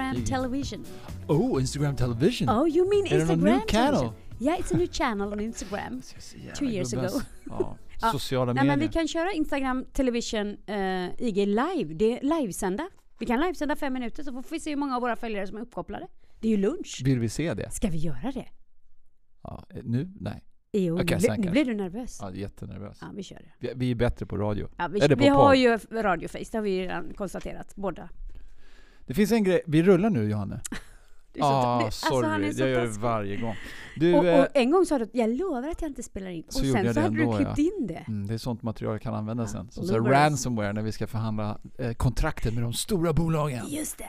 Instagram television. Oh, Instagram television! Oh, you mean är det någon Instagram new channel? television? Yeah, it's a new channel on Instagram. Two years ago. Ja, Ja. sociala Nej men medier. vi kan köra Instagram television eh, IG live. Det är livesända. Vi kan livesända fem minuter så får vi se hur många av våra följare som är uppkopplade. Det är ju lunch. Vill vi se det? Ska vi göra det? Ja, eh, nu? Nej. Jo, Okej, nu, nu blir du nervös. Ja, Ja, jättenervös. vi kör det. Vi, vi är bättre på radio. Ja, vi Eller på vi har ju radioface, det har vi redan konstaterat båda. Det finns en grej. Vi rullar nu, Johanne. Så- ah, det- alltså, sorry. så jag gör det varje gång. Du, Och, eh, och en gång sa du att jag lovar att jag inte spelar in. Och Så sen så det hade du klippt in det. Mm, det är sånt material jag kan använda Ja, sen. Som så ransomware när vi ska förhandla eh, kontrakten med de stora bolagen. Just det.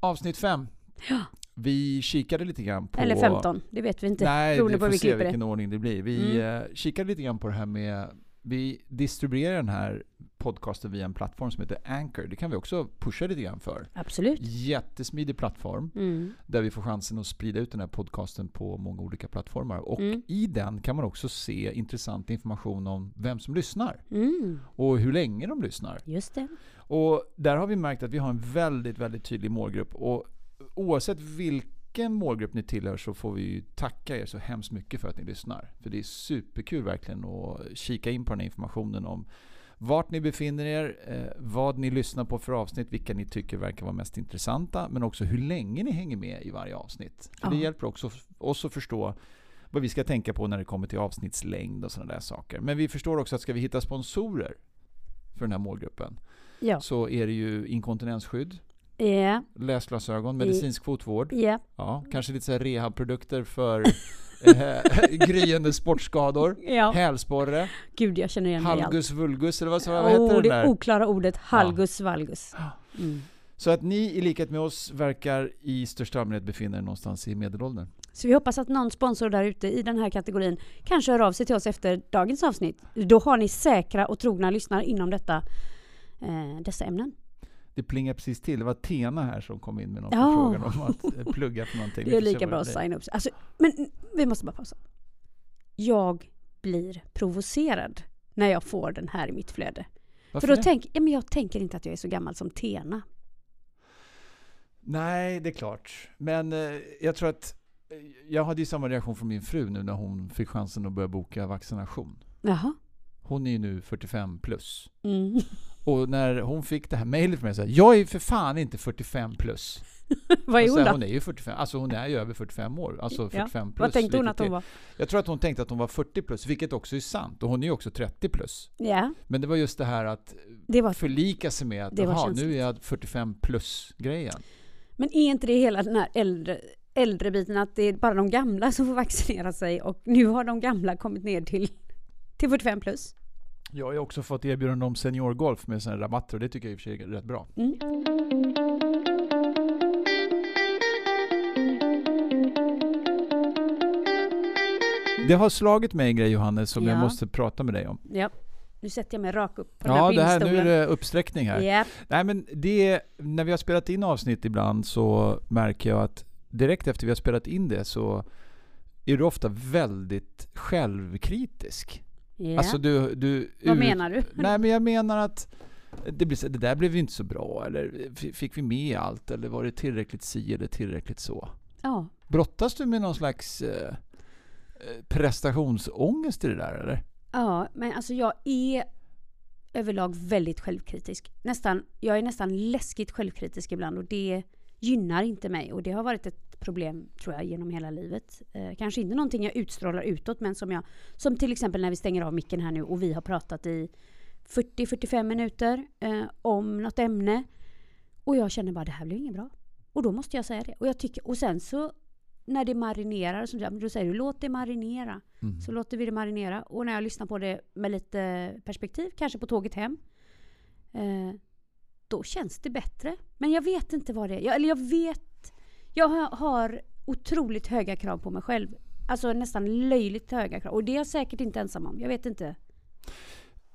Avsnitt 5. Ja. Vi kikade lite grann på... Eller 15, det vet vi inte. Nej, beroende vi på får vi se vilken ordning det blir. Vi Mm. eh, kikade lite grann på det här med... Vi distribuerar den här podcasten via en plattform som heter Anchor. Det kan vi också pusha lite grann för. Absolut. Jättesmidig plattform Mm. där vi får chansen att sprida ut den här podcasten på många olika plattformar. Och Mm. i den kan man också se intressant information om vem som lyssnar Mm. och hur länge de lyssnar. Just det. Och där har vi märkt att vi har en väldigt, väldigt tydlig målgrupp. Och oavsett vilken målgrupp ni tillhör så får vi ju tacka er så hemskt mycket för att ni lyssnar. För det är superkul verkligen att kika in på den här informationen om vart ni befinner er, eh, vad ni lyssnar på för avsnitt, vilka ni tycker verkar vara mest intressanta, men också hur länge ni hänger med i varje avsnitt. För det hjälper också oss att förstå vad vi ska tänka på när det kommer till avsnittslängd och sådana där saker. Men vi förstår också att ska vi hitta sponsorer för den här målgruppen Ja. så är det ju inkontinensskydd, Ja. läsglasögon, medicinsk fotvård, Ja. ja, kanske lite så rehabprodukter för eh, gryende sportskador, Ja. hälsporre, Gud, jag känner igen halgus vulgus eller vad, vad Åh, heter det det där? oklara ordet halgus valgus. Mm. Så att ni i likhet med oss verkar i största allmänhet befinna er någonstans i medelåldern. Så vi hoppas att någon sponsor där ute i den här kategorin kanske hör av sig till oss efter dagens avsnitt. Då har ni säkra och trogna lyssnare inom detta, eh, dessa ämnen. Det plingar precis till. Det var Tena här som kom in med någon Ja. förfrågan om att eh, plugga för någonting. Det är lika bra att signa upp. Alltså, men vi måste bara pausa. Jag blir provocerad när jag får den här i mitt flöde. Varför För då det? tänk, ja, men jag tänker inte att jag är så gammal som Tena. Nej, det är klart. Men eh, jag tror att eh, jag hade ju samma reaktion från min fru nu när hon fick chansen att börja boka vaccination. Jaha. Hon är ju nu 45 plus. Mm. Och när hon fick det här mejlet från mig så här, jag är för fan inte 45 plus. Vad är hon då? Hon är ju 45, alltså hon är ju över 45 år. Alltså Ja. 45 plus. Vad tänkte hon att hon var? Jag tror att hon tänkte att hon var 40 plus, vilket också är sant. Och hon är ju också 30 plus. Ja, Men det var just det här att det var... förlika sig med att känsligt. nu är jag 45 plus grejen. Men är inte det hela den här äldre, äldre biten att det är bara de gamla som får vaccinera sig och nu har de gamla kommit ner till, till 45 plus? Jag har också fått erbjudande om seniorgolf med sådana rabatter och det tycker jag i och för sig är rätt bra. Mm. Det har slagit mig en grej Johannes som jag Ja. måste prata med dig om. Ja, nu sätter jag mig rak upp på den Ja, här det här, nu bildstolen. är det uppsträckning här. Ja, Nej men det, när vi har spelat in avsnitt ibland så märker jag att direkt efter vi har spelat in det så är du ofta väldigt självkritisk. Ja. Alltså du, du Vad ut- menar du? Nej men jag menar att det, så- det där blev ju inte så bra eller fick vi med allt eller var det tillräckligt si eller tillräckligt så? Ja, Brottas du med någon slags eh, eh, prestationsångest i det där eller? ja, men alltså jag är överlag väldigt självkritisk. Nästan, jag är nästan läskigt självkritisk ibland och det gynnar inte mig och det har varit ett problem tror jag genom hela livet. Eh, kanske inte någonting jag utstrålar utåt men som jag, som till exempel när vi stänger av micken här nu och vi har pratat i 40-45 minuter eh, om något ämne och jag känner bara det här blir inget bra. Och då måste jag säga det. Och, jag tycker, och sen så när det marinerar, som du- då säger du låt det marinera. Mm. Så låter vi det marinera. Och när jag lyssnar på det med lite perspektiv, kanske på tåget hem, eh, då känns det bättre. Men jag vet inte vad det är. Jag, eller jag vet... Jag har, otroligt höga krav på mig själv. Alltså nästan löjligt höga krav. Och det är jag säkert inte ensam om. Jag vet inte.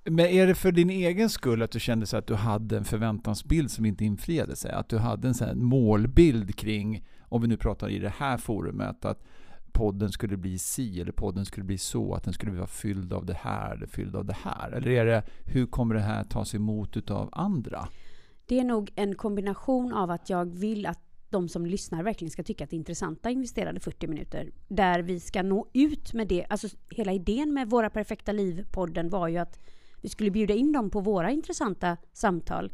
Men är det för din egen skull att du kände så att du hade en förväntansbild som inte infriade sig? Att du hade en sån målbild kring, om vi nu pratar i det här forumet, att podden skulle bli si eller podden skulle bli så, att den skulle vara fylld av det här eller fylld av det här? Eller är det, hur kommer det här tas emot utav andra? Det är nog en kombination av att jag vill att de som lyssnar verkligen ska tycka att det är intressanta investerade 40 minuter. Där vi ska nå ut med det. Alltså hela idén med Våra Perfekta Liv-podden var ju att vi skulle bjuda in dem på våra intressanta samtal.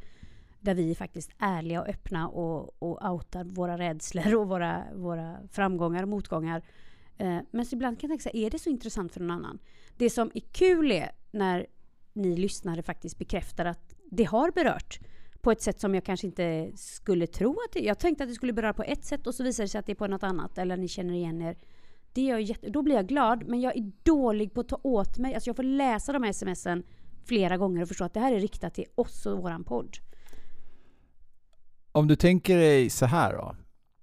Där vi är faktiskt ärliga och öppna och, och outar våra rädslor och våra, våra framgångar och motgångar. Eh, men så ibland kan jag tänka så här, är det så intressant för någon annan? Det som är kul är när ni lyssnare faktiskt bekräftar att det har berört på ett sätt som jag kanske inte skulle tro att det, Jag tänkte att det skulle beröra på ett sätt och så visar det sig att det är på något annat eller ni känner igen er. Det gör jätte, då blir jag glad men jag är dålig på att ta åt mig. Alltså jag får läsa de här smsen flera gånger och förstå att det här är riktat till oss och våran podd. Om du tänker dig så här då,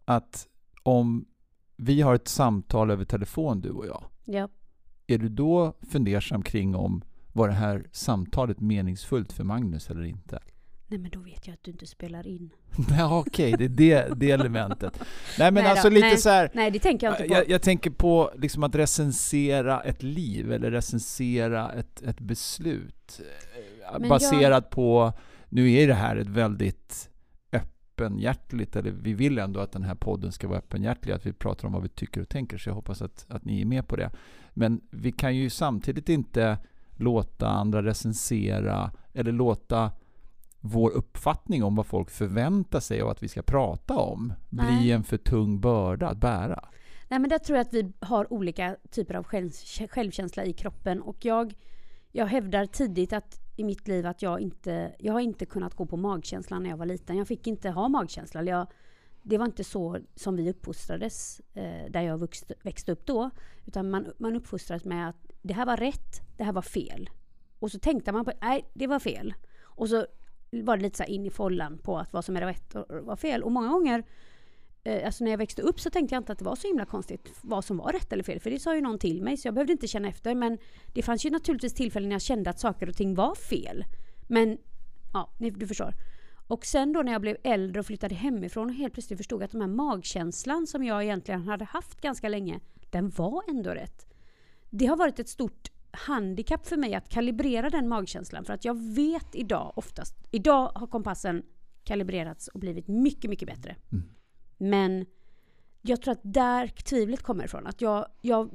att om vi har ett samtal över telefon du och jag. Ja. Är du då fundersam kring om var det här samtalet meningsfullt för Magnus eller inte? Nej men då vet jag att du inte spelar in. Ja, Okej, okay, det är det, det elementet. Nej men Nej alltså då, lite nej. så här. Nej det tänker jag inte på. Jag, jag tänker på liksom att recensera ett liv eller recensera ett, ett beslut. eh, Men Baserat på, nu är det här ett väldigt öppenhjärtligt, eller vi vill ändå att den här podden ska vara öppenhjärtlig, att vi pratar om vad vi tycker och tänker, så jag hoppas att, att ni är med på det. Men vi kan ju samtidigt inte låta andra recensera eller låta vår uppfattning om vad folk förväntar sig och att vi ska prata om bli Nej. en för tung börda att bära. Nej men där tror jag att vi har olika typer av själv, självkänsla i kroppen och jag, jag hävdar tidigt att i mitt liv att jag inte, jag har inte kunnat gå på magkänslan när jag var liten. Jag fick inte ha magkänsla. Jag, det var inte så som vi uppfostrades eh, där jag vuxt, växte upp då. Utan man, man uppfostrades med att det här var rätt, det här var fel. Och så tänkte man på nej det var fel. Och så var det lite så in i follan på att vad som är rätt och vad fel. Och många gånger eh, Alltså när jag växte upp så tänkte jag inte att det var så himla konstigt vad som var rätt eller fel. För det sa ju någon till mig så jag behövde inte känna efter. Men det fanns ju naturligtvis tillfällen när jag kände att saker och ting var fel. Men ja, du förstår. Och sen då när jag blev äldre och flyttade hemifrån och helt plötsligt förstod att den här magkänslan som jag egentligen hade haft ganska länge, den var ändå rätt. Det har varit ett stort handikapp för mig att kalibrera den magkänslan. För att jag vet idag oftast, idag har kompassen kalibrerats och blivit mycket, mycket bättre. Mm. Men jag tror att där tvivlet kommer ifrån. Att jag, jag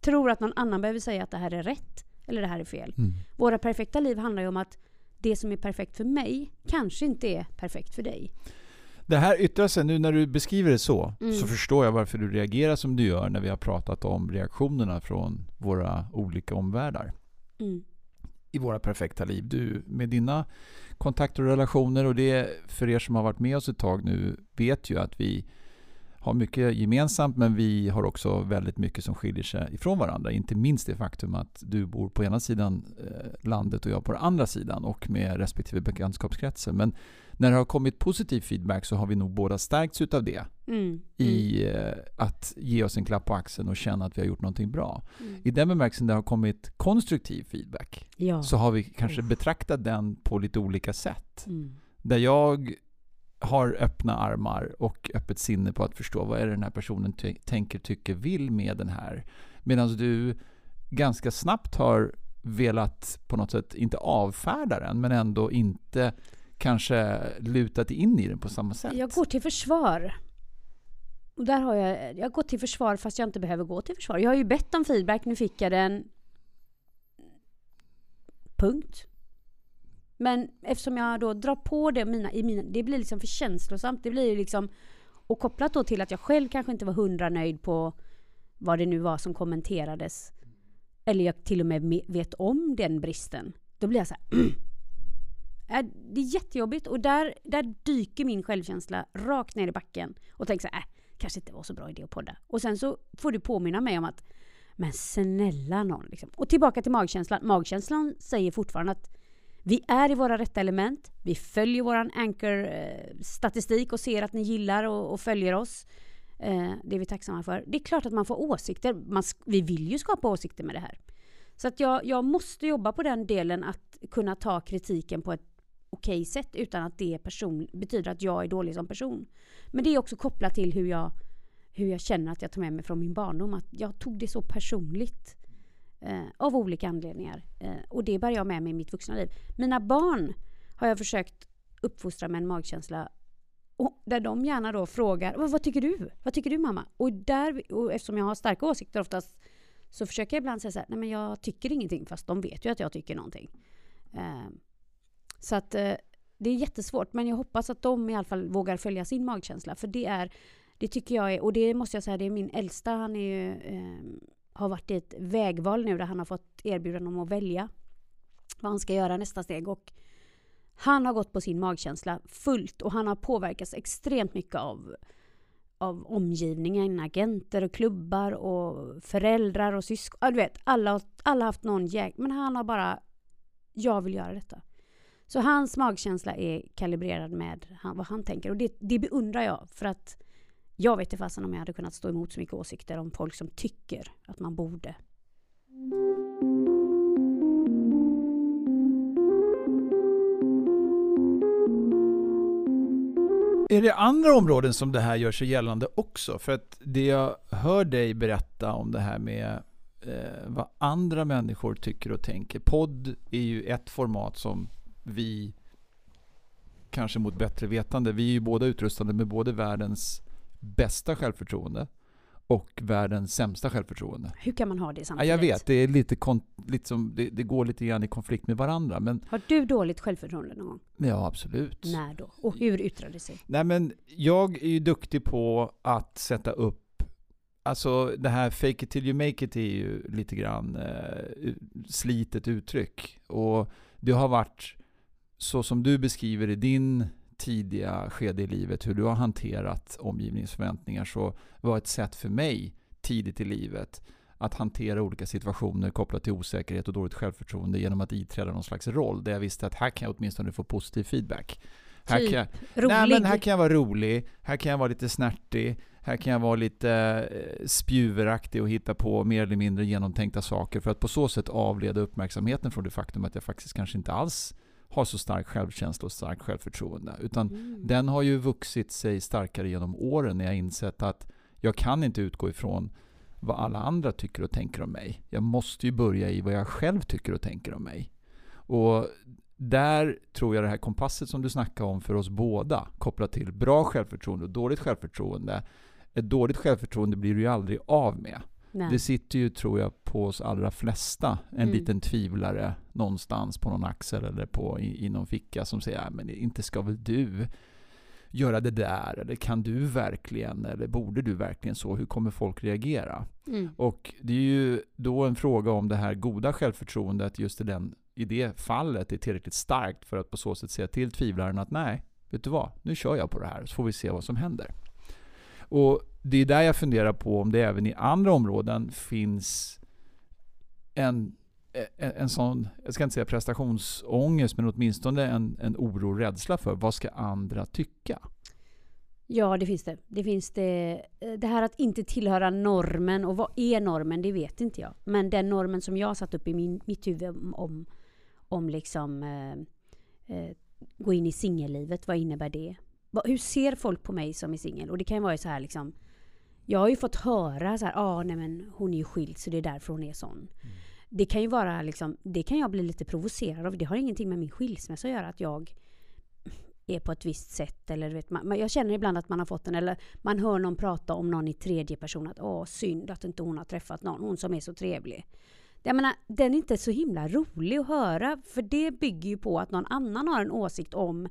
tror att någon annan behöver säga att det här är rätt eller det här är fel. Mm. Våra perfekta liv handlar ju om att det som är perfekt för mig kanske inte är perfekt för dig. Det här yttrar sig, nu när du beskriver det så, Mm. så förstår jag varför du reagerar som du gör när vi har pratat om reaktionerna från våra olika omvärldar Mm. i våra perfekta liv. Du, med dina kontakter och relationer och det för er som har varit med oss ett tag nu vet ju att vi har mycket gemensamt men vi har också väldigt mycket som skiljer sig ifrån varandra. Inte minst det faktum att du bor på ena sidan eh, landet och jag på den andra sidan och med respektive bekantskapskretsar. Men när det har kommit positiv feedback så har vi nog båda stärkts utav det Mm. i eh, att ge oss en klapp på axeln och känna att vi har gjort någonting bra. Mm. I den bemärkelsen det har kommit konstruktiv feedback Ja. så har vi kanske betraktat den på lite olika sätt. Mm. Där jag har öppna armar och öppet sinne på att förstå vad är det den här personen ty- tänker, tycker, vill med den här. Medan du ganska snabbt har velat på något sätt, inte avfärda den, men ändå inte kanske lutat in i den på samma sätt. Jag går till försvar. Och där har jag, jag går till försvar fast jag inte behöver gå till försvar. Jag har ju bett om feedback, nu fick jag den. Punkt. Men eftersom jag då drar på det mina, i mina, det blir liksom för känslosamt. Det blir liksom, och kopplat då till att jag själv kanske inte var hundra nöjd på vad det nu var som kommenterades. Eller jag till och med vet om den bristen. Då blir jag så här, Det är jättejobbigt och där, där dyker min självkänsla rakt ner i backen och tänker så här, äh, kanske inte var så bra idé att podda. Och sen så får du påminna mig om att, men snälla någon. Liksom. Och tillbaka till magkänslan. Magkänslan säger fortfarande att vi är i våra rätta element. Vi följer våran anchor-statistik eh, och ser att ni gillar och, och följer oss. Eh, det är vi tacksamma för. Det är klart att man får åsikter. Man, vi vill ju skapa åsikter med det här. Så att jag, jag måste jobba på den delen att kunna ta kritiken på ett okej sätt utan att det person, betyder att jag är dålig som person. Men det är också kopplat till hur jag, hur jag känner att jag tar med mig från min barndom. Att jag tog det så personligt. Eh, av olika anledningar. Eh, och det bär jag med mig i mitt vuxna liv. Mina barn har jag försökt uppfostra med en magkänsla och där de gärna då frågar vad, vad tycker du? Vad tycker du mamma? Och, där, och eftersom jag har starka åsikter oftast så försöker jag ibland säga så här, nej men jag tycker ingenting fast de vet ju att jag tycker någonting. Eh, så att eh, det är jättesvårt men jag hoppas att de i alla fall vågar följa sin magkänsla för det är det tycker jag är, och det måste jag säga, det är min äldsta, han är ju, eh, har varit i ett vägval nu där han har fått erbjudande om att välja vad han ska göra nästa steg och han har gått på sin magkänsla fullt och han har påverkats extremt mycket av, av omgivningen, agenter och klubbar och föräldrar och syskon. Ja, du vet, alla, alla har haft någon jäg... Men han har bara, jag vill göra detta. Så hans magkänsla är kalibrerad med han, vad han tänker och det, det beundrar jag för att jag vet inte fasen om jag hade kunnat stå emot så mycket åsikter om folk som tycker att man borde. Är det andra områden som det här gör sig gällande också? För att det jag hör dig berätta om det här med eh, vad andra människor tycker och tänker. Podd är ju ett format som vi, kanske mot bättre vetande, vi är ju båda utrustade med både världens bästa självförtroende och världens sämsta självförtroende. Hur kan man ha det samtidigt? Ja, jag vet, det, är lite lite som, det, det, går lite grann i konflikt med varandra. Men, har du dåligt självförtroende någon gång? Ja, absolut. När då? Och hur yttrar det sig? Nej, men jag är ju duktig på att sätta upp Alltså det här fake it till you make it är ju lite grann eh, slitet uttryck. Och det har varit så som du beskriver i din tidiga skede i livet, hur du har hanterat omgivningsförväntningar, så var ett sätt för mig tidigt i livet att hantera olika situationer kopplat till osäkerhet och dåligt självförtroende genom att iträda någon slags roll där jag visste att här kan jag åtminstone få positiv feedback. Här typ kan jag, rolig? Nej, men här kan jag vara rolig, här kan jag vara lite snärtig, här kan jag vara lite eh, spjuveraktig och hitta på mer eller mindre genomtänkta saker för att på så sätt avleda uppmärksamheten från det faktum att jag faktiskt kanske inte alls har så stark självkänsla och starkt självförtroende. Utan mm. den har ju vuxit sig starkare genom åren när jag insett att jag kan inte utgå ifrån vad alla andra tycker och tänker om mig. Jag måste ju börja i vad jag själv tycker och tänker om mig. Och där tror jag det här kompasset som du snackade om för oss båda, kopplat till bra självförtroende och dåligt självförtroende. Ett dåligt självförtroende blir du ju aldrig av med. Nej. Det sitter ju, tror jag, på oss allra flesta. En mm. liten tvivlare någonstans på någon axel eller på, i, i någon ficka som säger men inte ska väl du göra det där? Eller kan du verkligen? Eller borde du verkligen så? Hur kommer folk reagera? Mm. Och det är ju då en fråga om det här goda självförtroendet just i, den, i det fallet är tillräckligt starkt för att på så sätt säga till tvivlaren att nej, vet du vad? Nu kör jag på det här så får vi se vad som händer. Och det är där jag funderar på om det även i andra områden finns en, en, en sån, jag ska inte säga prestationsångest, men åtminstone en, en oro och rädsla för vad ska andra tycka? Ja, det finns det. Det finns det. Eh, det här att inte tillhöra normen, och vad är normen, det vet inte jag. Men den normen som jag har satt upp i min, mitt huvud om, om liksom eh, eh, gå in i singellivet, vad innebär det? Hur ser folk på mig som är singel? Och det kan ju vara så här liksom jag har ju fått höra så här, ah, nej men hon är ju skild så det är därför hon är sån. Mm. Det kan ju vara liksom, det kan jag bli lite provocerad av. Det har ingenting med min skilsmässa att göra att jag är på ett visst sätt. Eller vet, man, jag känner ibland att man har fått en, eller man hör någon prata om någon i tredje person. Att åh, synd att inte hon har träffat någon, hon som är så trevlig. Jag menar, den är inte så himla rolig att höra. För det bygger ju på att någon annan har en åsikt om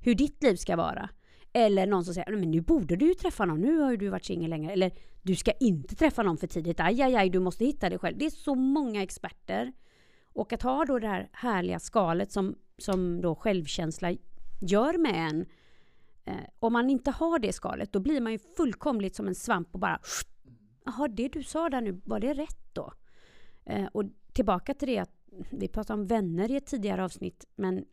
hur ditt liv ska vara. Eller någon som säger men nu borde du ju träffa någon, nu har ju du varit singel länge. Eller du ska inte träffa någon för tidigt, aj, aj, aj, du måste hitta dig själv. Det är så många experter. Och att ha då det här härliga skalet som, som då självkänsla gör med en. Eh, om man inte har det skalet, då blir man ju fullkomligt som en svamp och bara Jaha, det du sa där nu, var det rätt då? Eh, och tillbaka till det att vi pratade om vänner i ett tidigare avsnitt, men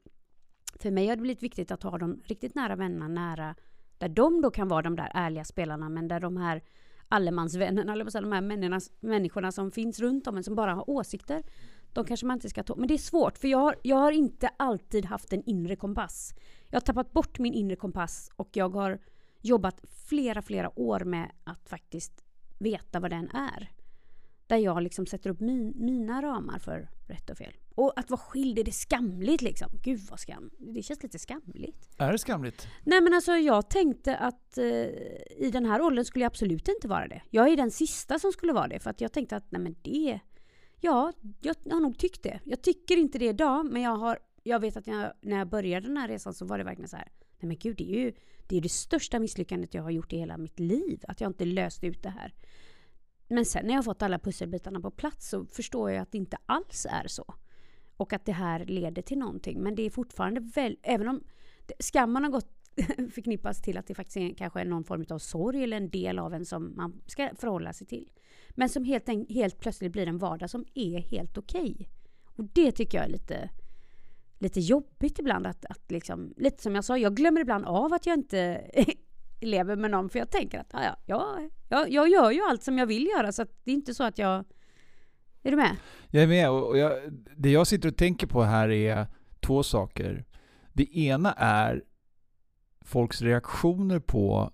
för mig har det blivit viktigt att ha de riktigt nära vännerna nära, där de då kan vara de där ärliga spelarna, men där de här allemansvännerna, eller de här människorna, människorna som finns runt om en, som bara har åsikter, de kanske man inte ska ta. Men det är svårt, för jag har, jag har inte alltid haft en inre kompass. Jag har tappat bort min inre kompass och jag har jobbat flera, flera år med att faktiskt veta vad den är. Där jag liksom sätter upp min, mina ramar för rätt och fel. Och att vara skild, är det skamligt liksom? Gud vad skam. Det känns lite skamligt. Är det skamligt? Nej men alltså jag tänkte att eh, i den här åldern skulle jag absolut inte vara det. Jag är den sista som skulle vara det. För att jag tänkte att nej men det... Ja, jag har nog tyckt det. Jag tycker inte det idag, men jag, har, jag vet att jag, när jag började den här resan så var det verkligen så här. Nej men gud, det är ju det, är det största misslyckandet jag har gjort i hela mitt liv. Att jag inte löst ut det här. Men sen när jag fått alla pusselbitarna på plats så förstår jag att det inte alls är så. Och att det här leder till någonting. Men det är fortfarande väl, även om skammen har gått förknippas till att det faktiskt är, kanske är någon form av sorg eller en del av en som man ska förhålla sig till. Men som helt, helt plötsligt blir en vardag som är helt okej. Okay. Och det tycker jag är lite, lite jobbigt ibland. Att, att liksom, lite som jag sa, jag glömmer ibland av att jag inte lever med någon för jag tänker att ja, ja, jag, jag gör ju allt som jag vill göra så det är inte så att jag... Är du med? Jag är med och jag, det jag sitter och tänker på här är två saker. Det ena är folks reaktioner på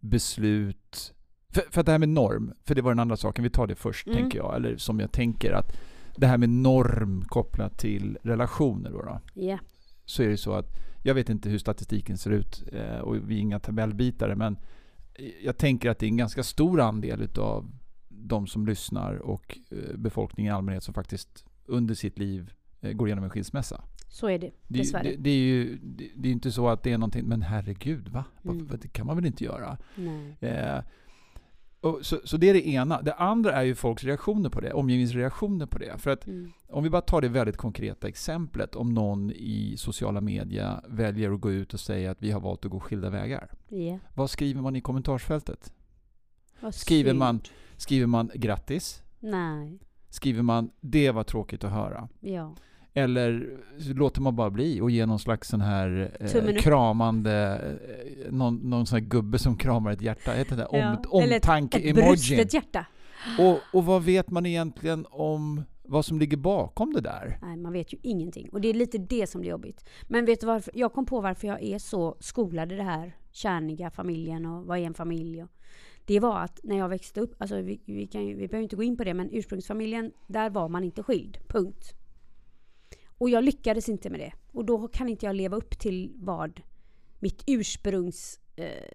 beslut för, för att det här med norm, för det var den andra saken, vi tar det först mm. tänker jag, eller som jag tänker att det här med norm kopplat till relationer då. då yeah. Så är det så att, jag vet inte hur statistiken ser ut eh, och vi är inga tabellbitare men jag tänker att det är en ganska stor andel utav de som lyssnar och eh, befolkningen i allmänhet som faktiskt under sitt liv eh, går igenom en skilsmässa. Så är det, dessvärre. Det, det, det är ju det, det, är inte så att det är någonting, men herregud, va? Mm. Det kan man väl inte göra? Eh, och så, så det är det ena. Det andra är ju folks reaktioner på det, omgivningsreaktioner på det. För att mm. om vi bara tar det väldigt konkreta exemplet, om någon i sociala medier väljer att gå ut och säga att vi har valt att gå skilda vägar. Yeah. Vad skriver man i kommentarsfältet? skriver man, skriver man grattis? Nej. Skriver man det var tråkigt att höra? Ja. Eller låter man bara bli och ger någon slags sån här eh, kramande, eh, någon, någon sån här gubbe som kramar ett hjärta, heter det? Ja. Om, omtanke-emojin. Ett, ett hjärta. Och, och vad vet man egentligen om vad som ligger bakom det där? Nej, man vet ju ingenting. Och det är lite det som blir jobbigt. Men vet du varför? Jag kom på varför jag är så skolad i det här kärniga familjen och vad är en familj? Och det var att när jag växte upp, alltså vi, vi, kan, vi behöver inte gå in på det, men ursprungsfamiljen, där var man inte skild. Punkt. Och jag lyckades inte med det. Och då kan inte jag leva upp till vad mitt ursprungs eh,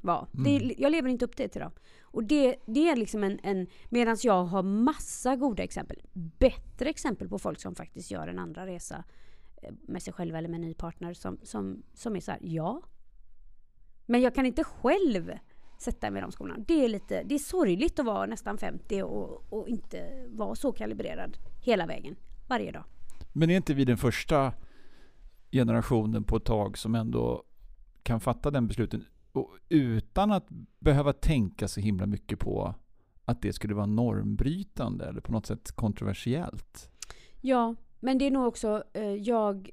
var. Mm. Det, jag lever inte upp det till dem. Och det, det är liksom en, en medan jag har massa goda exempel, bättre exempel på folk som faktiskt gör en andra resa eh, med sig själva eller med en ny partner som, som, som är så här, ja. Men jag kan inte själv sätta mig i de skolorna. Det är, lite, det är sorgligt att vara nästan 50 och, och inte vara så kalibrerad hela vägen, varje dag. Men är inte vi den första generationen på ett tag som ändå kan fatta den besluten utan att behöva tänka så himla mycket på att det skulle vara normbrytande eller på något sätt kontroversiellt? Ja, men det är nog också, eh, jag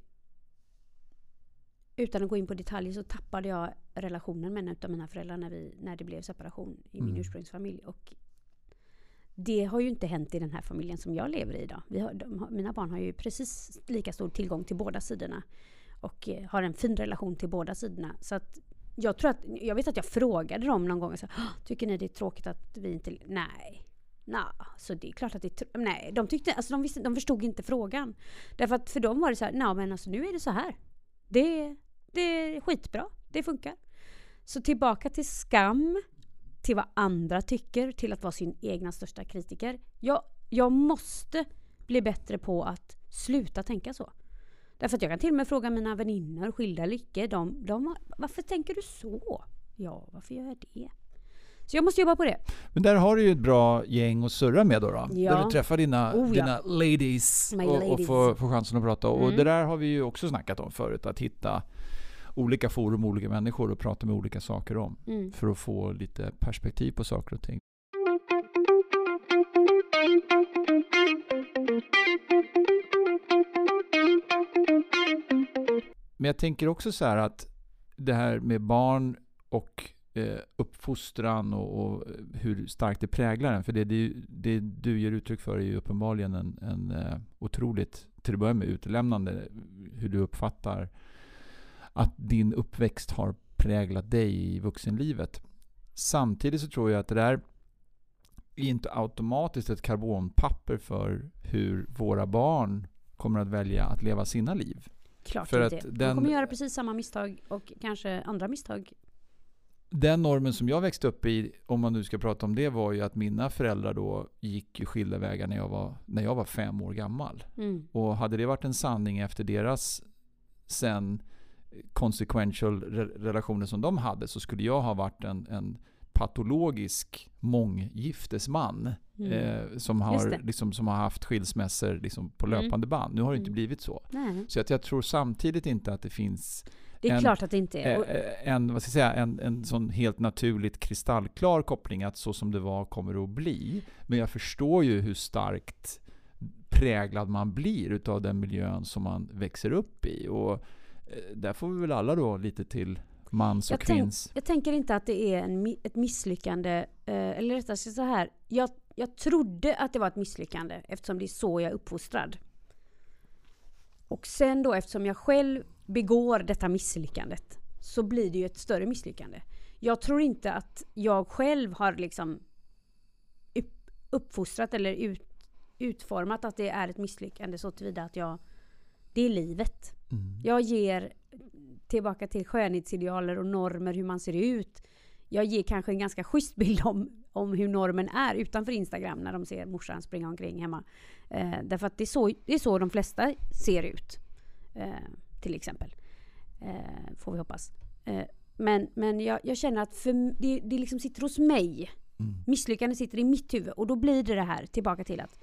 utan att gå in på detaljer så tappade jag relationen med en av mina föräldrar när, vi, när det blev separation i min mm. ursprungsfamilj. Och det har ju inte hänt i den här familjen som jag lever i idag. Har, de, mina barn har ju precis lika stor tillgång till båda sidorna. Och eh, har en fin relation till båda sidorna. Så att jag tror att, jag vet att jag frågade dem någon gång. Så, Tycker ni det är tråkigt att vi inte... Nej. Nej, så det är klart att det är Nej, de, tyckte, alltså de, visste, de förstod inte frågan. Därför att för dem var det så här, nej men alltså nu är det så här. Det, det är skitbra, det funkar. Så tillbaka till skam, till vad andra tycker, till att vara sin egna största kritiker. Jag, jag måste bli bättre på att sluta tänka så. Därför att jag kan till och med fråga mina väninnor, skilda eller icke, de, de, varför tänker du så? Ja, varför gör jag det? Så jag måste jobba på det. Men där har du ju ett bra gäng att surra med då. då ja. Där du träffar dina, oh, dina ja. ladies och, ladies. och får, får chansen att prata. Mm. Och det där har vi ju också snackat om förut. Att hitta olika forum, olika människor och prata med olika saker om. Mm. För att få lite perspektiv på saker och ting. Men jag tänker också så här att det här med barn och eh, uppfostran och, och, hur starkt det präglar en. För det, det, det du ger uttryck för är ju uppenbarligen en, en eh, otroligt, till att börja med, utelämnande hur du uppfattar att din uppväxt har präglat dig i vuxenlivet. Samtidigt så tror jag att det där är inte automatiskt ett karbonpapper för hur våra barn kommer att välja att leva sina liv. Klart För inte. att De kommer göra precis samma misstag och kanske andra misstag. Den normen som jag växte upp i, om man nu ska prata om det, var ju att mina föräldrar då gick skilda vägar när jag var, när jag var fem år gammal. Mm. Och hade det varit en sanning efter deras sen consequential re- relationer som de hade så skulle jag ha varit en, en patologisk månggiftesman. Mm. Eh, som, har, liksom, som har haft skilsmässor liksom, på Mm. löpande band. Nu har det inte Mm. blivit så. Nej, Så att jag tror samtidigt inte att det finns det är En- klart att det inte är. eh, eh, en, vad ska jag säga, en, en sån helt naturligt kristallklar koppling att så som det var kommer det att bli. Men jag förstår ju hur starkt präglad man blir utav den miljön som man växer upp i. Och där får vi väl alla då lite till mans och Jag tänk- kvinns. jag tänker inte att det är en, ett misslyckande. Eh, eller rättare sagt så här. Jag, jag trodde att det var ett misslyckande eftersom det är så jag är uppfostrad. Och sen då eftersom jag själv begår detta misslyckandet så blir det ju ett större misslyckande. Jag tror inte att jag själv har liksom upp, uppfostrat eller ut, utformat att det är ett misslyckande så tillvida att jag det är livet. Mm. Jag ger tillbaka till skönhetsidealer och normer, hur man ser ut. Jag ger kanske en ganska schysst bild om, om hur normen är utanför Instagram när de ser morsan springa omkring hemma. Eh, därför att det är, så, det är så de flesta ser ut. Eh, till exempel. Eh, får vi hoppas. Eh, men men jag, jag känner att för, det, det liksom sitter hos mig. Mm. Misslyckandet sitter i mitt huvud och då blir det det här tillbaka till att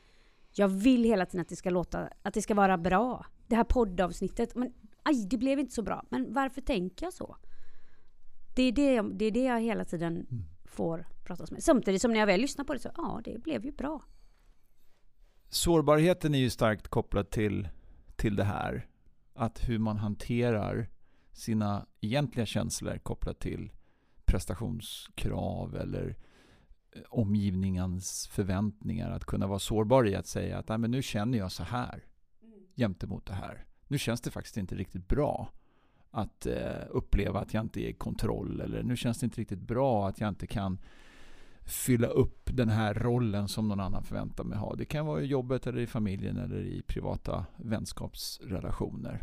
jag vill hela tiden att det ska låta, att det ska vara bra. Det här poddavsnittet, men aj, det blev inte så bra. Men varför tänker jag så? Det är det, jag- det, är det jag hela tiden Mm. får pratas med. Samtidigt som när jag väl lyssnar på det så, ja, det blev ju bra. Sårbarheten är ju starkt kopplad till, till det här. Att hur man hanterar sina egentliga känslor kopplat till prestationskrav eller omgivningens förväntningar. Att kunna vara sårbar i att säga att men nu känner jag så här gentemot det här. Nu känns det faktiskt inte riktigt bra att eh, uppleva att jag inte är i kontroll. Eller nu känns det inte riktigt bra att jag inte kan fylla upp den här rollen som någon annan förväntar mig ha. Det kan vara i jobbet eller i familjen eller i privata vänskapsrelationer.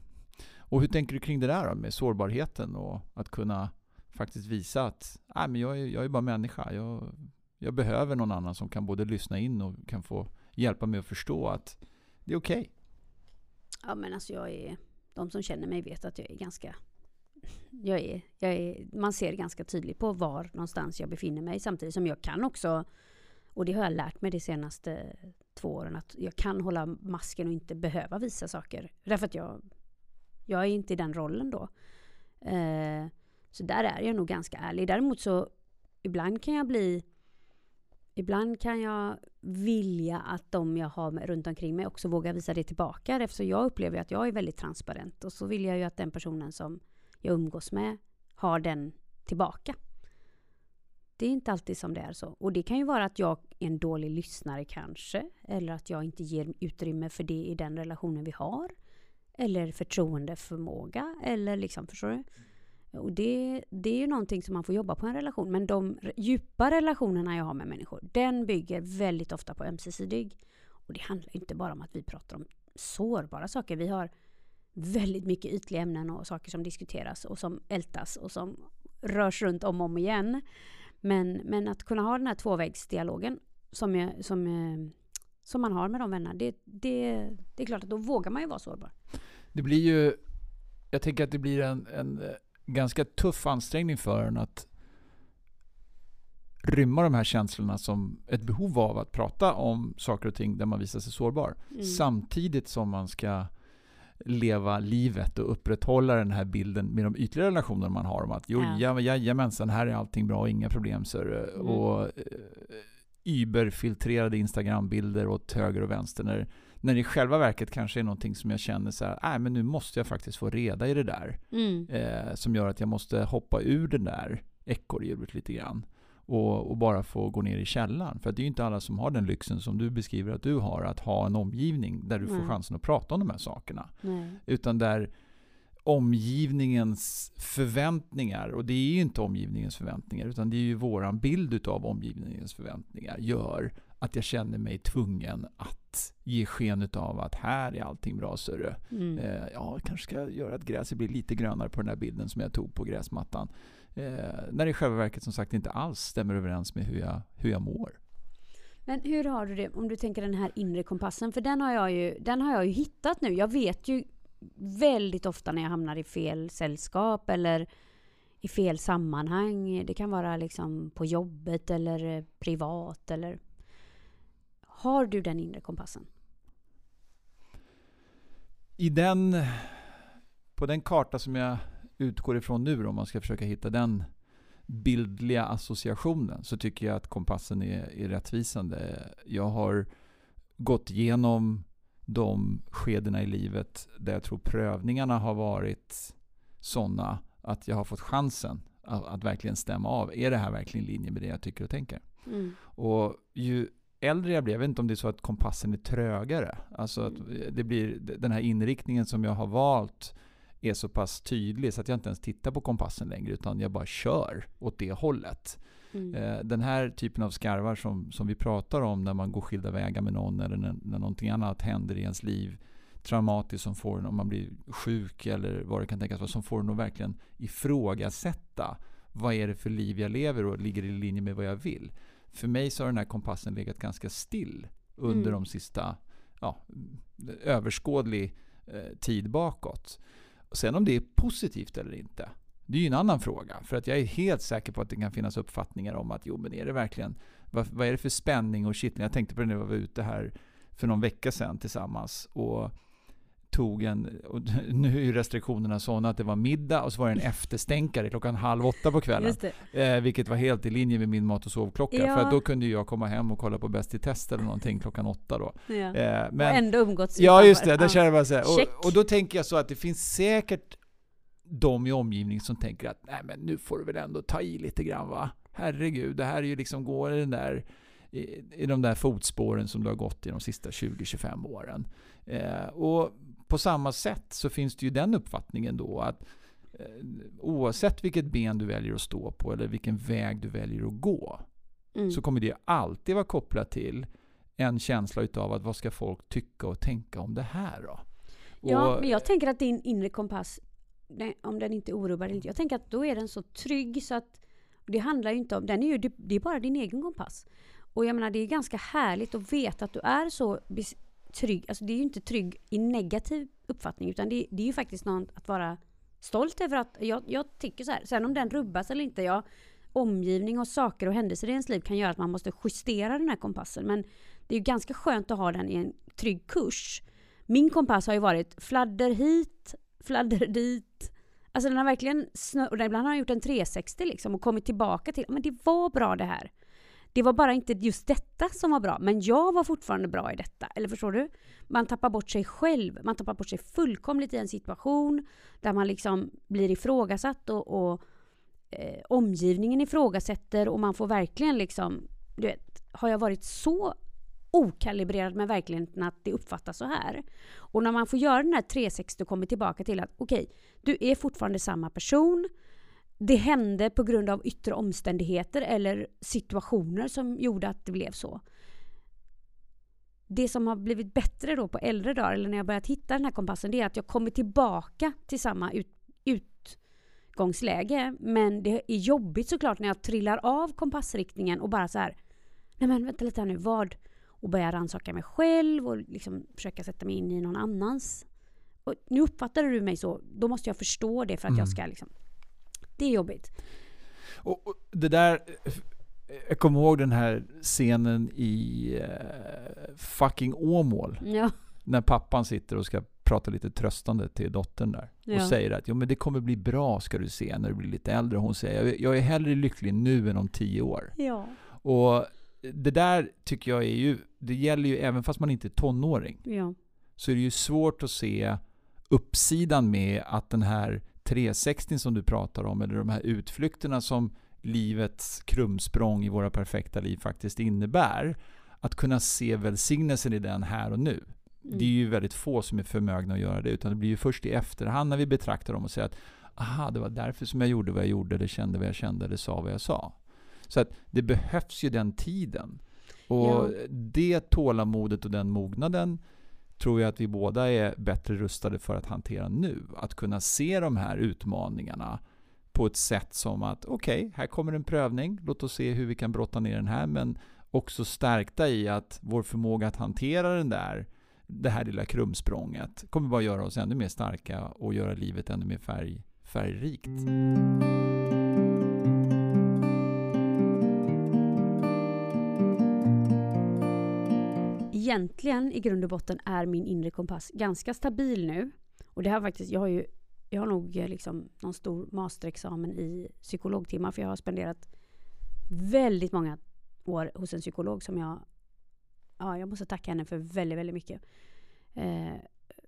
Och hur tänker du kring det där då, med sårbarheten och att kunna faktiskt visa att Nej, men jag, är, jag är bara människa. Jag, jag behöver någon annan som kan både lyssna in och kan få hjälpa mig att förstå att det är okej. Ja, men alltså jag är... De som känner mig vet att jag är ganska... Jag är, jag är, man ser ganska tydligt på var någonstans jag befinner mig. Samtidigt som jag kan också, och det har jag lärt mig de senaste två åren, att jag kan hålla masken och inte behöva visa saker. Därför att jag, jag är inte i den rollen då. Eh, så där är jag nog ganska ärlig. Däremot så ibland kan jag bli Ibland kan jag vilja att de jag har runt omkring mig också vågar visa det tillbaka. Eftersom jag upplever att jag är väldigt transparent. Och så vill jag ju att den personen som jag umgås med har den tillbaka. Det är inte alltid som det är så. Och det kan ju vara att jag är en dålig lyssnare kanske. Eller att jag inte ger utrymme för det i den relationen vi har. Eller förtroendeförmåga. Eller liksom, förstår du? Och det, det är ju någonting som man får jobba på i en relation. Men de djupa relationerna jag har med människor, den bygger väldigt ofta på ömsesidig. Och det handlar inte bara om att vi pratar om sårbara saker. Vi har väldigt mycket ytliga ämnen och saker som diskuteras och som ältas och som rörs runt om och om igen. Men, men att kunna ha den här tvåvägsdialogen som, jag, som, eh, som man har med de vännerna, det, det, det är klart att då vågar man ju vara sårbar. Det blir ju, jag tänker att det blir en, en eh, ganska tuff ansträngning för en att rymma de här känslorna som ett behov av att prata om saker och ting där man visar sig sårbar. Mm. Samtidigt som man ska leva livet och upprätthålla den här bilden med de ytliga relationer man har om att jo, Ja. ja. jajamensan, här är allting bra, inga problem. Så, Mm. Och eh, überfiltrerade Instagram-bilder åt höger och vänster. När, när det i själva verket kanske är någonting som jag känner så här, nej men nu måste jag faktiskt få reda i det där. Mm. Eh, som gör att jag måste hoppa ur den där ekorrhjulet lite grann. Och, och bara få gå ner i källaren. För det är ju inte alla som har den lyxen som du beskriver att du har. Att ha en omgivning där du får Nej. chansen att prata om de här sakerna. Nej. Utan där omgivningens förväntningar, och det är ju inte omgivningens förväntningar, utan det är ju våran bild utav omgivningens förväntningar, gör att jag känner mig tvungen att ge sken av att här är allting bra, sörru. Mm. Eh, ja, kanske ska göra att gräset blir lite grönare på den här bilden som jag tog på gräsmattan. Eh, när det i själva verket som sagt inte alls stämmer överens med hur jag, hur jag mår. Men hur har du det om du tänker den här inre kompassen? För den har jag ju, den har jag ju hittat nu. Jag vet ju väldigt ofta när jag hamnar i fel sällskap eller i fel sammanhang. Det kan vara liksom på jobbet eller privat eller... Har du den inre kompassen? I den, på den karta som jag utgår ifrån nu om man ska försöka hitta den bildliga associationen så tycker jag att kompassen är, är rättvisande. Jag har gått igenom de skedena i livet där jag tror prövningarna har varit sådana att jag har fått chansen att, att, verkligen stämma av. Är det här verkligen i linje med det jag tycker och tänker? Mm. Och ju äldre jag blir, jag vet inte om det är så att kompassen är trögare. Alltså att det blir den här inriktningen som jag har valt är så pass tydlig så att jag inte ens tittar på kompassen längre utan jag bara kör åt det hållet. Mm. Eh, den här typen av skarvar som, som vi pratar om när man går skilda vägar med någon eller när, när någonting annat händer i ens liv traumatiskt som får en, om man blir sjuk eller vad det kan tänkas vara, som får en att verkligen ifrågasätta vad är det för liv jag lever och ligger i linje med vad jag vill. För mig så har den här kompassen legat ganska still under Mm. de sista, ja, överskådlig eh, tid bakåt. Sen om det är positivt eller inte, det är ju en annan fråga. För att jag är helt säker på att det kan finnas uppfattningar om att jo men är det verkligen, vad, vad är det för spänning och kittling? Jag tänkte på det när vi var ute här för någon vecka sedan tillsammans. Och tog en, och nu är ju restriktionerna sådana att det var middag och så var det en efterstänkare klockan halv åtta på kvällen. Det. Eh, vilket var helt i linje med min mat och sovklocka. Ja. För då kunde jag komma hem och kolla på Bäst i test eller någonting klockan åtta då. Ja. Eh, och men, ändå umgåtts ja just det, Ja. känner jag så. Check. Och, och då tänker jag så att det finns säkert de i omgivningen som tänker att nej men nu får du väl ändå ta i lite grann va. Herregud, det här är ju liksom går i den där i, i de där fotspåren som du har gått i de sista 20-25 åren. Eh, och på samma sätt så finns det ju den uppfattningen då att eh, oavsett vilket ben du väljer att stå på eller vilken väg du väljer att gå Mm. så kommer det alltid vara kopplat till en känsla utav att vad ska folk tycka och tänka om det här då? Ja, Och- men jag tänker att din inre kompass, om den inte eller inte, jag tänker att då är den så trygg så att det handlar ju inte om, den är ju, det, är bara din egen kompass. Och jag menar det är ganska härligt att veta att du är så trygg, alltså det är ju inte trygg i negativ uppfattning utan det, det är ju faktiskt något att vara stolt över att, jag, jag tycker så här, sen om den rubbas eller inte, ja, omgivning och saker och händelser i ens liv kan göra att man måste justera den här kompassen men det är ju ganska skönt att ha den i en trygg kurs. Min kompass har ju varit fladder hit, fladder dit. Alltså den har verkligen snurrat, och ibland har jag gjort en 360 liksom och kommit tillbaka till, men det var bra det här. Det var bara inte just detta som var bra, men jag var fortfarande bra i detta. Eller förstår du? Man tappar bort sig själv. Man tappar bort sig fullkomligt i en situation där man liksom blir ifrågasatt och, och eh, omgivningen ifrågasätter och man får verkligen liksom, du vet, har jag varit så okalibrerad med verkligheten att det uppfattas så här? Och när man får göra den här 360 och kommer tillbaka till att okej, du är fortfarande samma person. Det hände på grund av yttre omständigheter eller situationer som gjorde att det blev så. Det som har blivit bättre då på äldre dagar, eller när jag börjat hitta den här kompassen, det är att jag kommer tillbaka till samma ut, utgångsläge. Men det är jobbigt såklart när jag trillar av kompassriktningen och bara så här, nej men vänta lite här nu, vad? Och börjar rannsaka mig själv och liksom försöka sätta mig in i någon annans. Och nu uppfattade du mig så, då måste jag förstå det för att Mm. jag ska liksom... Det är jobbigt. Och, och det där, jag kommer ihåg den här scenen i eh, fucking Åmål. Ja. När pappan sitter och ska prata lite tröstande till dottern där. Ja. Och säger att jo, men det kommer bli bra ska du se när du blir lite äldre. Hon säger jag, jag är hellre lycklig nu än om tio år. Ja. Och det där tycker jag är ju, det gäller ju även fast man inte är tonåring. Ja. så är det ju svårt att se uppsidan med att den här 360 som du pratar om, eller de här utflykterna som livets krumsprång i våra perfekta liv faktiskt innebär, att kunna se välsignelsen i den här och nu. Mm. Det är ju väldigt få som är förmögna att göra det, utan det blir ju först i efterhand när vi betraktar dem och säger att aha, det var därför som jag gjorde vad jag gjorde, eller kände vad jag kände, eller sa vad jag sa. Så att det behövs ju den tiden. Och Ja. det tålamodet och den mognaden tror jag att vi båda är bättre rustade för att hantera nu. Att kunna se de här utmaningarna på ett sätt som att okej, här kommer en prövning, låt oss se hur vi kan brotta ner den här, men också stärkta i att vår förmåga att hantera den där, det här lilla krumsprånget, kommer bara göra oss ännu mer starka och göra livet ännu mer färg, färgrikt. Egentligen i grund och botten är min inre kompass ganska stabil nu. Och det här faktiskt, jag har ju jag har nog eh, liksom någon stor masterexamen i psykologtimmar för jag har spenderat väldigt många år hos en psykolog som jag Ja, jag måste tacka henne för väldigt, väldigt mycket. Eh,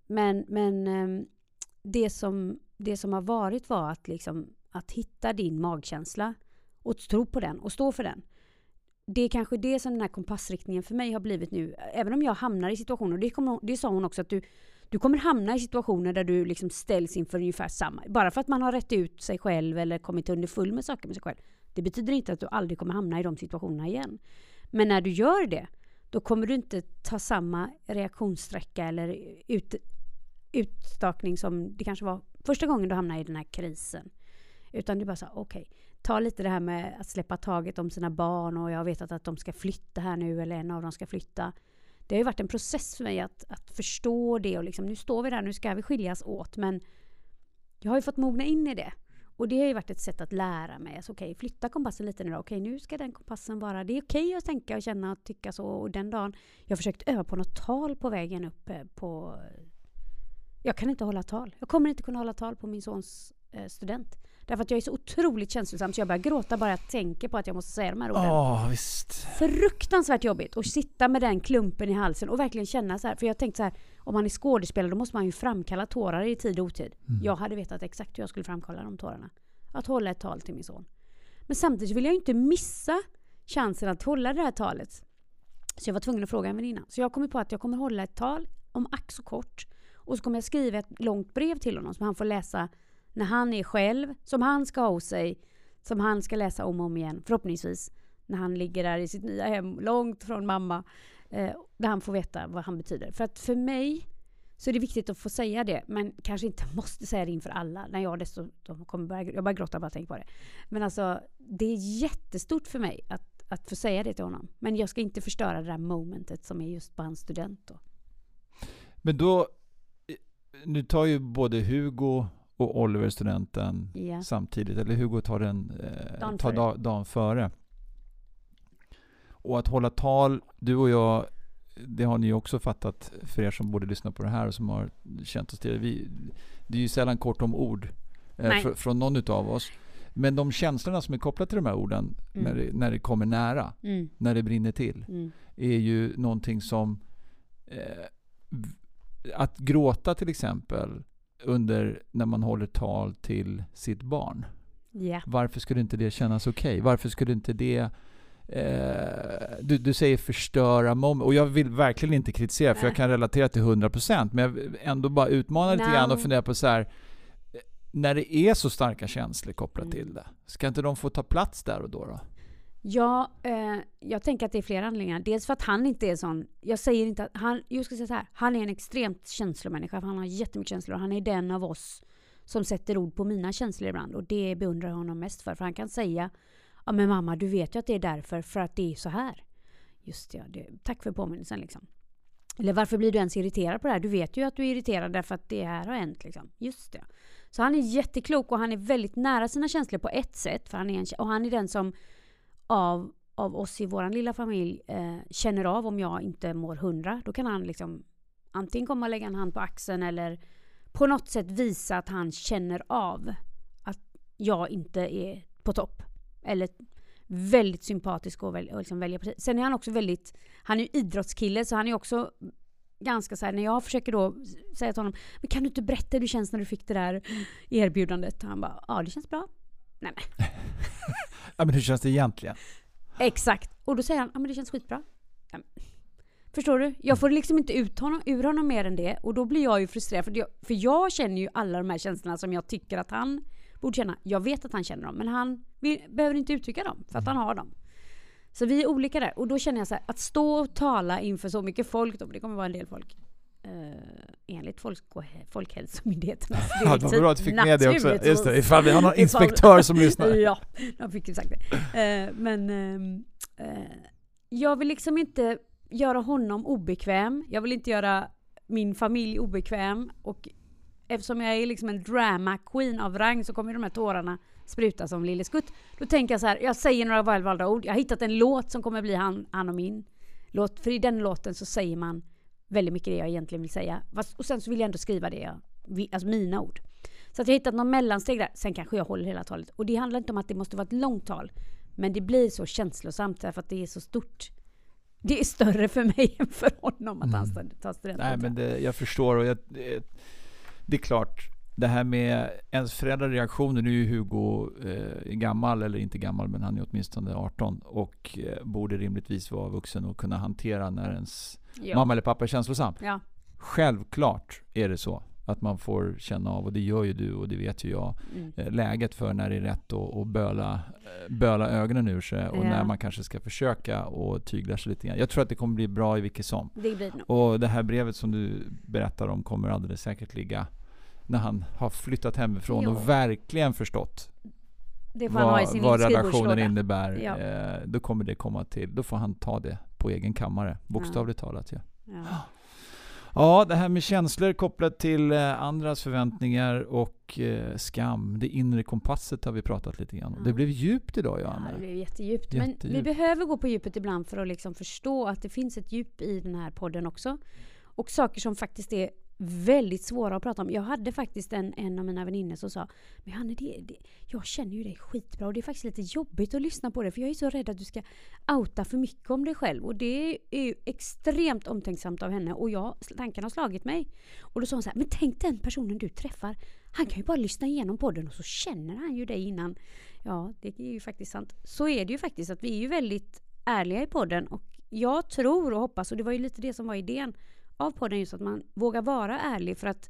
men men eh, det, som, det som har varit var att, liksom, att hitta din magkänsla och tro på den och stå för den. Det är kanske det som den här kompassriktningen för mig har blivit nu. Även om jag hamnar i situationer, och det, kommer, det sa hon också, att du, du kommer hamna i situationer där du liksom ställs inför ungefär samma. Bara för att man har rätt ut sig själv eller kommit underfull med saker med sig själv. Det betyder inte att du aldrig kommer hamna i de situationerna igen. Men när du gör det, då kommer du inte ta samma reaktionssträcka eller ut, utstakning som det kanske var första gången du hamnade i den här krisen. Utan du bara sa okej, ta lite det här med att släppa taget om sina barn och jag har vetat att de ska flytta här nu eller en av dem ska flytta. Det har ju varit en process för mig att, att förstå det och liksom nu står vi där, nu ska vi skiljas åt men jag har ju fått mogna in i det. Och det har ju varit ett sätt att lära mig. Alltså, okej, flytta kompassen lite nu då. Okej, nu ska den kompassen vara... Det är okej att tänka och känna och tycka så. Och den dagen... Jag har försökt öva på något tal på vägen upp eh, på... Jag kan inte hålla tal. Jag kommer inte kunna hålla tal på min sons eh, student. Därför att jag är så otroligt känslosam så jag börjar gråta bara jag tänker på att jag måste säga de här orden. Ja, visst. Fruktansvärt jobbigt att sitta med den klumpen i halsen och verkligen känna så här. För jag tänkte så här, om man är skådespelare då måste man ju framkalla tårar i tid och otid. Mm. Jag hade vetat exakt hur jag skulle framkalla de tårarna. Att hålla ett tal till min son. Men samtidigt vill jag ju inte missa chansen att hålla det här talet. Så jag var tvungen att fråga en väninna. Så jag kom på att jag kommer hålla ett tal om ack så kort. Och så kommer jag skriva ett långt brev till honom som han får läsa när han är själv, som han ska ha hos sig, som han ska läsa om och om igen, förhoppningsvis. När han ligger där i sitt nya hem, långt från mamma. Eh, där han får veta vad han betyder. För att för mig så är det viktigt att få säga det, men kanske inte måste säga det inför alla. När jag dessutom kommer börja, jag börjar gråta bara jag tänker på det. Men alltså, det är jättestort för mig att, att få säga det till honom. Men jag ska inte förstöra det där momentet som är just på hans student då. Men då, nu tar ju både Hugo och Oliver studenten Ja. samtidigt. Eller Hugo tar den eh, Dagen tar före. da, dagen före. Och att hålla tal, du och jag, det har ni också fattat för er som både lyssnar på det här och som har känt oss till vi, Det är ju sällan kort om ord eh, fr, från någon utav oss. Men de känslorna som är kopplade till de här orden, Mm. när, det, när det kommer nära, Mm, när det brinner till, mm, är ju någonting som... Eh, att gråta till exempel under när man håller tal till sitt barn. ja. Varför skulle inte det kännas okej? Varför skulle inte det... Eh, du, du säger förstöra moment. Och jag vill verkligen inte kritisera för jag Nej. kan relatera till 100% men jag vill ändå bara utmana lite grann och fundera på så här. eh, När det är så starka känslor kopplat Mm. till det, ska inte de få ta plats där och då? då? Ja, eh, jag tänker att det är flera anledningar. Dels för att han inte är sån, jag säger inte att han, jag ska säga så här, han är en extremt känslomänniska, för han har jättemycket känslor. Han är den av oss som sätter ord på mina känslor ibland och det beundrar jag honom mest för. För han kan säga, ja men mamma du vet ju att det är därför, för att det är så här. Just det, ja, det tack för påminnelsen liksom. Eller varför blir du ens irriterad på det här? Du vet ju att du är irriterad därför att det här har hänt. Liksom. Just det. Så han är jätteklok och han är väldigt nära sina känslor på ett sätt. För han är en, och han är den som av, av oss i vår lilla familj eh, känner av om jag inte mår hundra. Då kan han liksom antingen komma och lägga en hand på axeln eller på något sätt visa att han känner av att jag inte är på topp. Eller väldigt sympatisk och, väl, och liksom välja parti. Sen är han också väldigt, han är ju idrottskille så han är också ganska så här, när jag försöker då säga till honom, men kan du inte berätta hur det känns när du fick det där erbjudandet? Han bara, ja det känns bra. Nej men Ja, men hur känns det egentligen? Exakt. Och då säger han, ja men det känns skitbra. Ja, Förstår du? Jag får liksom inte ut honom, ur honom mer än det och då blir jag ju frustrerad för jag, för jag känner ju alla de här känslorna som jag tycker att han borde känna. Jag vet att han känner dem men han vill, behöver inte uttrycka dem för att han har dem. Så vi är olika där och då känner jag så här, att stå och tala inför så mycket folk, då, det kommer vara en del folk, enligt folk. Ja, det var bra att du fick med det också. Just det, ifall vi har någon inspektör som lyssnar. ja, de fick ju sagt det. Eh, men eh, jag vill liksom inte göra honom obekväm. Jag vill inte göra min familj obekväm. Och eftersom jag är liksom en drama queen av rang så kommer de här tårarna spruta som Lille Skutt. Då tänker jag så här, jag säger några välvalda ord. Jag har hittat en låt som kommer bli han, han och min låt. För i den låten så säger man väldigt mycket det jag egentligen vill säga. Och sen så vill jag ändå skriva det jag, alltså mina ord. Så att jag hittat någon mellansteg där. Sen kanske jag håller hela talet. Och det handlar inte om att det måste vara ett långt tal. Men det blir så känslosamt därför att det är så stort. Det är större för mig än för honom att han Mm. tar studenten. Nej, men det, jag förstår och jag, det, det är klart. Det här med ens föräldrars reaktioner. Nu är ju Hugo eh, gammal, eller inte gammal, men han är åtminstone 18 och eh, borde rimligtvis vara vuxen och kunna hantera när ens ja. mamma eller pappa är känslosam. Ja. Självklart är det så att man får känna av, och det gör ju du och det vet ju jag, Mm. eh, läget för när det är rätt att att böla, eh, böla ögonen ur sig och Ja. när man kanske ska försöka och tygla sig lite grann. Jag tror att det kommer bli bra i vilket som. Det blir nog. Och det här brevet som du berättar om kommer alldeles säkert ligga när han har flyttat hemifrån Jo. och verkligen förstått vad, vad relationen innebär. Ja. Eh, då kommer det komma till. Då får han ta det på egen kammare. Bokstavligt talat. Ja. Ja. Ja, det här med känslor kopplat till eh, andras förväntningar och eh, skam. Det inre kompasset har vi pratat lite grann om. Ja. Det blev djupt idag Ja, Johanna. det blev jättedjupt. Men vi Jättedjupt. behöver gå på djupet ibland för att liksom förstå att det finns ett djup i den här podden också. Och saker som faktiskt är väldigt svåra att prata om. Jag hade faktiskt en, en av mina väninnor som sa Men Hanne, det, det, jag känner ju dig skitbra och det är faktiskt lite jobbigt att lyssna på det för jag är så rädd att du ska outa för mycket om dig själv. Och det är ju extremt omtänksamt av henne och jag, tanken har slagit mig. Och då sa hon så här, men tänk den personen du träffar. Han kan ju bara lyssna igenom podden och så känner han ju dig innan. Ja, det är ju faktiskt sant. Så är det ju faktiskt att vi är ju väldigt ärliga i podden och jag tror och hoppas, och det var ju lite det som var idén av podden, just att man vågar vara ärlig för att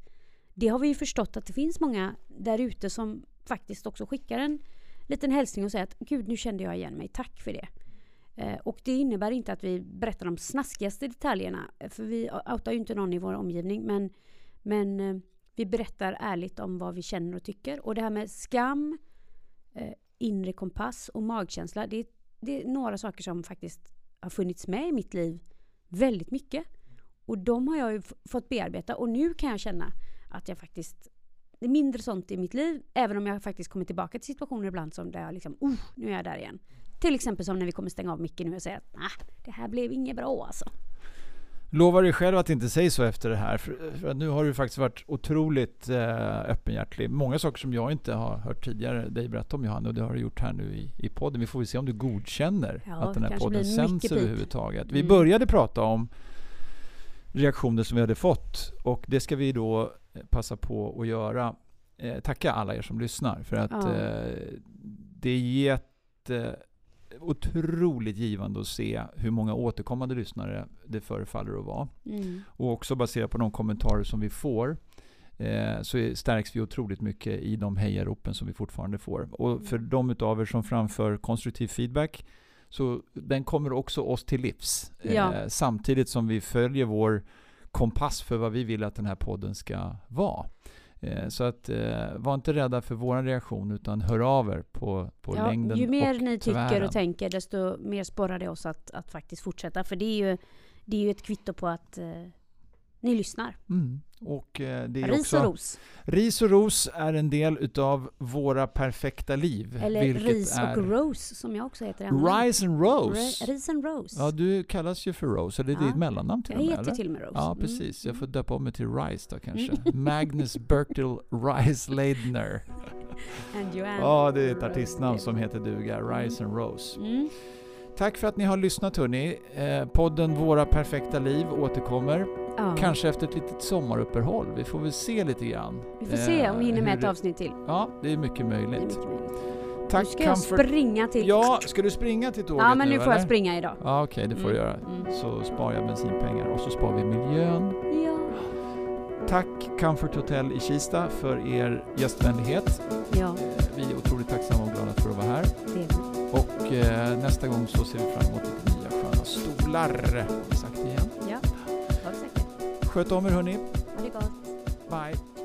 det har vi ju förstått att det finns många där ute som faktiskt också skickar en liten hälsning och säger att gud nu kände jag igen mig, tack för det. Eh, och det innebär inte att vi berättar de snaskigaste detaljerna, eh, för vi outar ju inte någon i vår omgivning, men, men eh, vi berättar ärligt om vad vi känner och tycker. Och det här med skam, eh, inre kompass och magkänsla, det, det är några saker som faktiskt har funnits med i mitt liv väldigt mycket. Och de har jag ju fått bearbeta och nu kan jag känna att jag faktiskt det är mindre sånt i mitt liv, även om jag faktiskt kommer tillbaka till situationer ibland som där jag liksom, oh, nu är jag där igen. Till exempel som när vi kommer stänga av micken nu och säga att nah, det här blev inget bra alltså. Lovar dig själv att inte säga så efter det här. För, för nu har du faktiskt varit otroligt eh, öppenhjärtig. Många saker som jag inte har hört tidigare dig berätta om Johanna och det har du gjort här nu i, i podden. Vi får väl se om du godkänner Ja, att den här podden sänds överhuvudtaget. Vi Mm. började prata om reaktioner som vi hade fått och det ska vi då eh, passa på att göra. Eh, tacka alla er som lyssnar för att Ja. eh, det är jätte otroligt givande att se hur många återkommande lyssnare det förefaller att vara. Mm. Och också baserat på de kommentarer som vi får eh, så är- stärks vi otroligt mycket i de hejaropen som vi fortfarande får. Och för de utav er som framför konstruktiv feedback så den kommer också oss till livs. Ja. Eh, samtidigt som vi följer vår kompass för vad vi vill att den här podden ska vara. Eh, så att eh, var inte rädda för vår reaktion utan hör av er på, på Ja, längden ju mer och ni tycker tvären. och tänker desto mer sporrar det oss att, att faktiskt fortsätta. För det är ju, det är ju ett kvitto på att eh, ni lyssnar. Mm. Och eh, det är Ris också, och ros. Ris och ros är en del utav våra perfekta liv. Eller ris och rose som jag också heter. Rise and Rose. Ri- Ris and rose. Ja, du kallas ju för Rose. Eller det är Ja. ditt mellannamn till jag och med, heter eller? till och med Rose. Ja, Mm, precis. Jag mm. får döpa om mig till Rice då kanske. Mm. Magnus Bertil Rice Leidner. And Joanne. Ja, det är ett artistnamn som heter duga. Rice and Rose. Mm. Tack för att ni har lyssnat hörni. Eh, podden Våra Perfekta Liv återkommer. Ja. Kanske efter ett litet sommaruppehåll. Vi får väl se lite grann. Vi får se om vi hinner med ett det- avsnitt till. Ja, det är mycket är möjligt. mycket möjligt. Tack nu ska jag Comfort. springa till... Ja, ska du springa till tåget ja men nu får jag eller? springa idag. Ja, okej, det får du Mm, göra. mm. Så sparar jag bensinpengar och så sparar vi miljön. Ja. Tack Comfort Hotel i Kista för er gästvänlighet. Ja, Eh, Vi är otroligt tacksamma och glada för Och eh, nästa gång så ser vi fram emot lite nya sköna stolar. Sagt igen. Ja, var säker. Sköt om er hörni. Ha det gott. Bye.